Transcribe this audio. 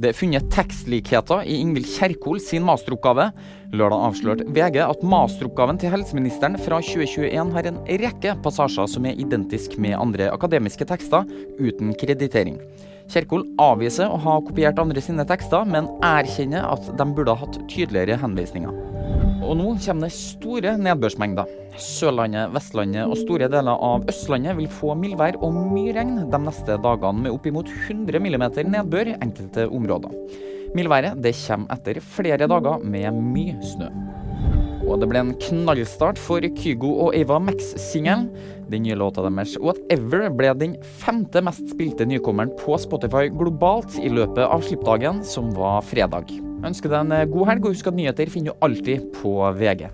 Det er funnet tekstlikheter i Ingvild Kjerkol sin masteroppgave. Lørdag avslørte VG at masteroppgaven til helseministeren fra 2021 har en rekke passasjer som er identisk med andre akademiske tekster, uten kreditering. Kjerkol avviser å ha kopiert andre sine tekster, men erkjenner at de burde ha hatt tydeligere henvisninger. Og nå kommer det store nedbørsmengder. Sørlandet, Vestlandet og store deler av Østlandet vil få mildvær og mye regn de neste dagene, med oppimot 100 mm nedbør enkelte områder. Mildværet det kommer etter flere dager med mye snø. Og det ble en knallstart for Kygo og Ava Max-singelen. Den nye låta deres Whatever ble den femte mest spilte nykommeren på Spotify globalt i løpet av slippdagen, som var fredag. Ønsker deg en god helg, og husk at nyheter finner du alltid på VG.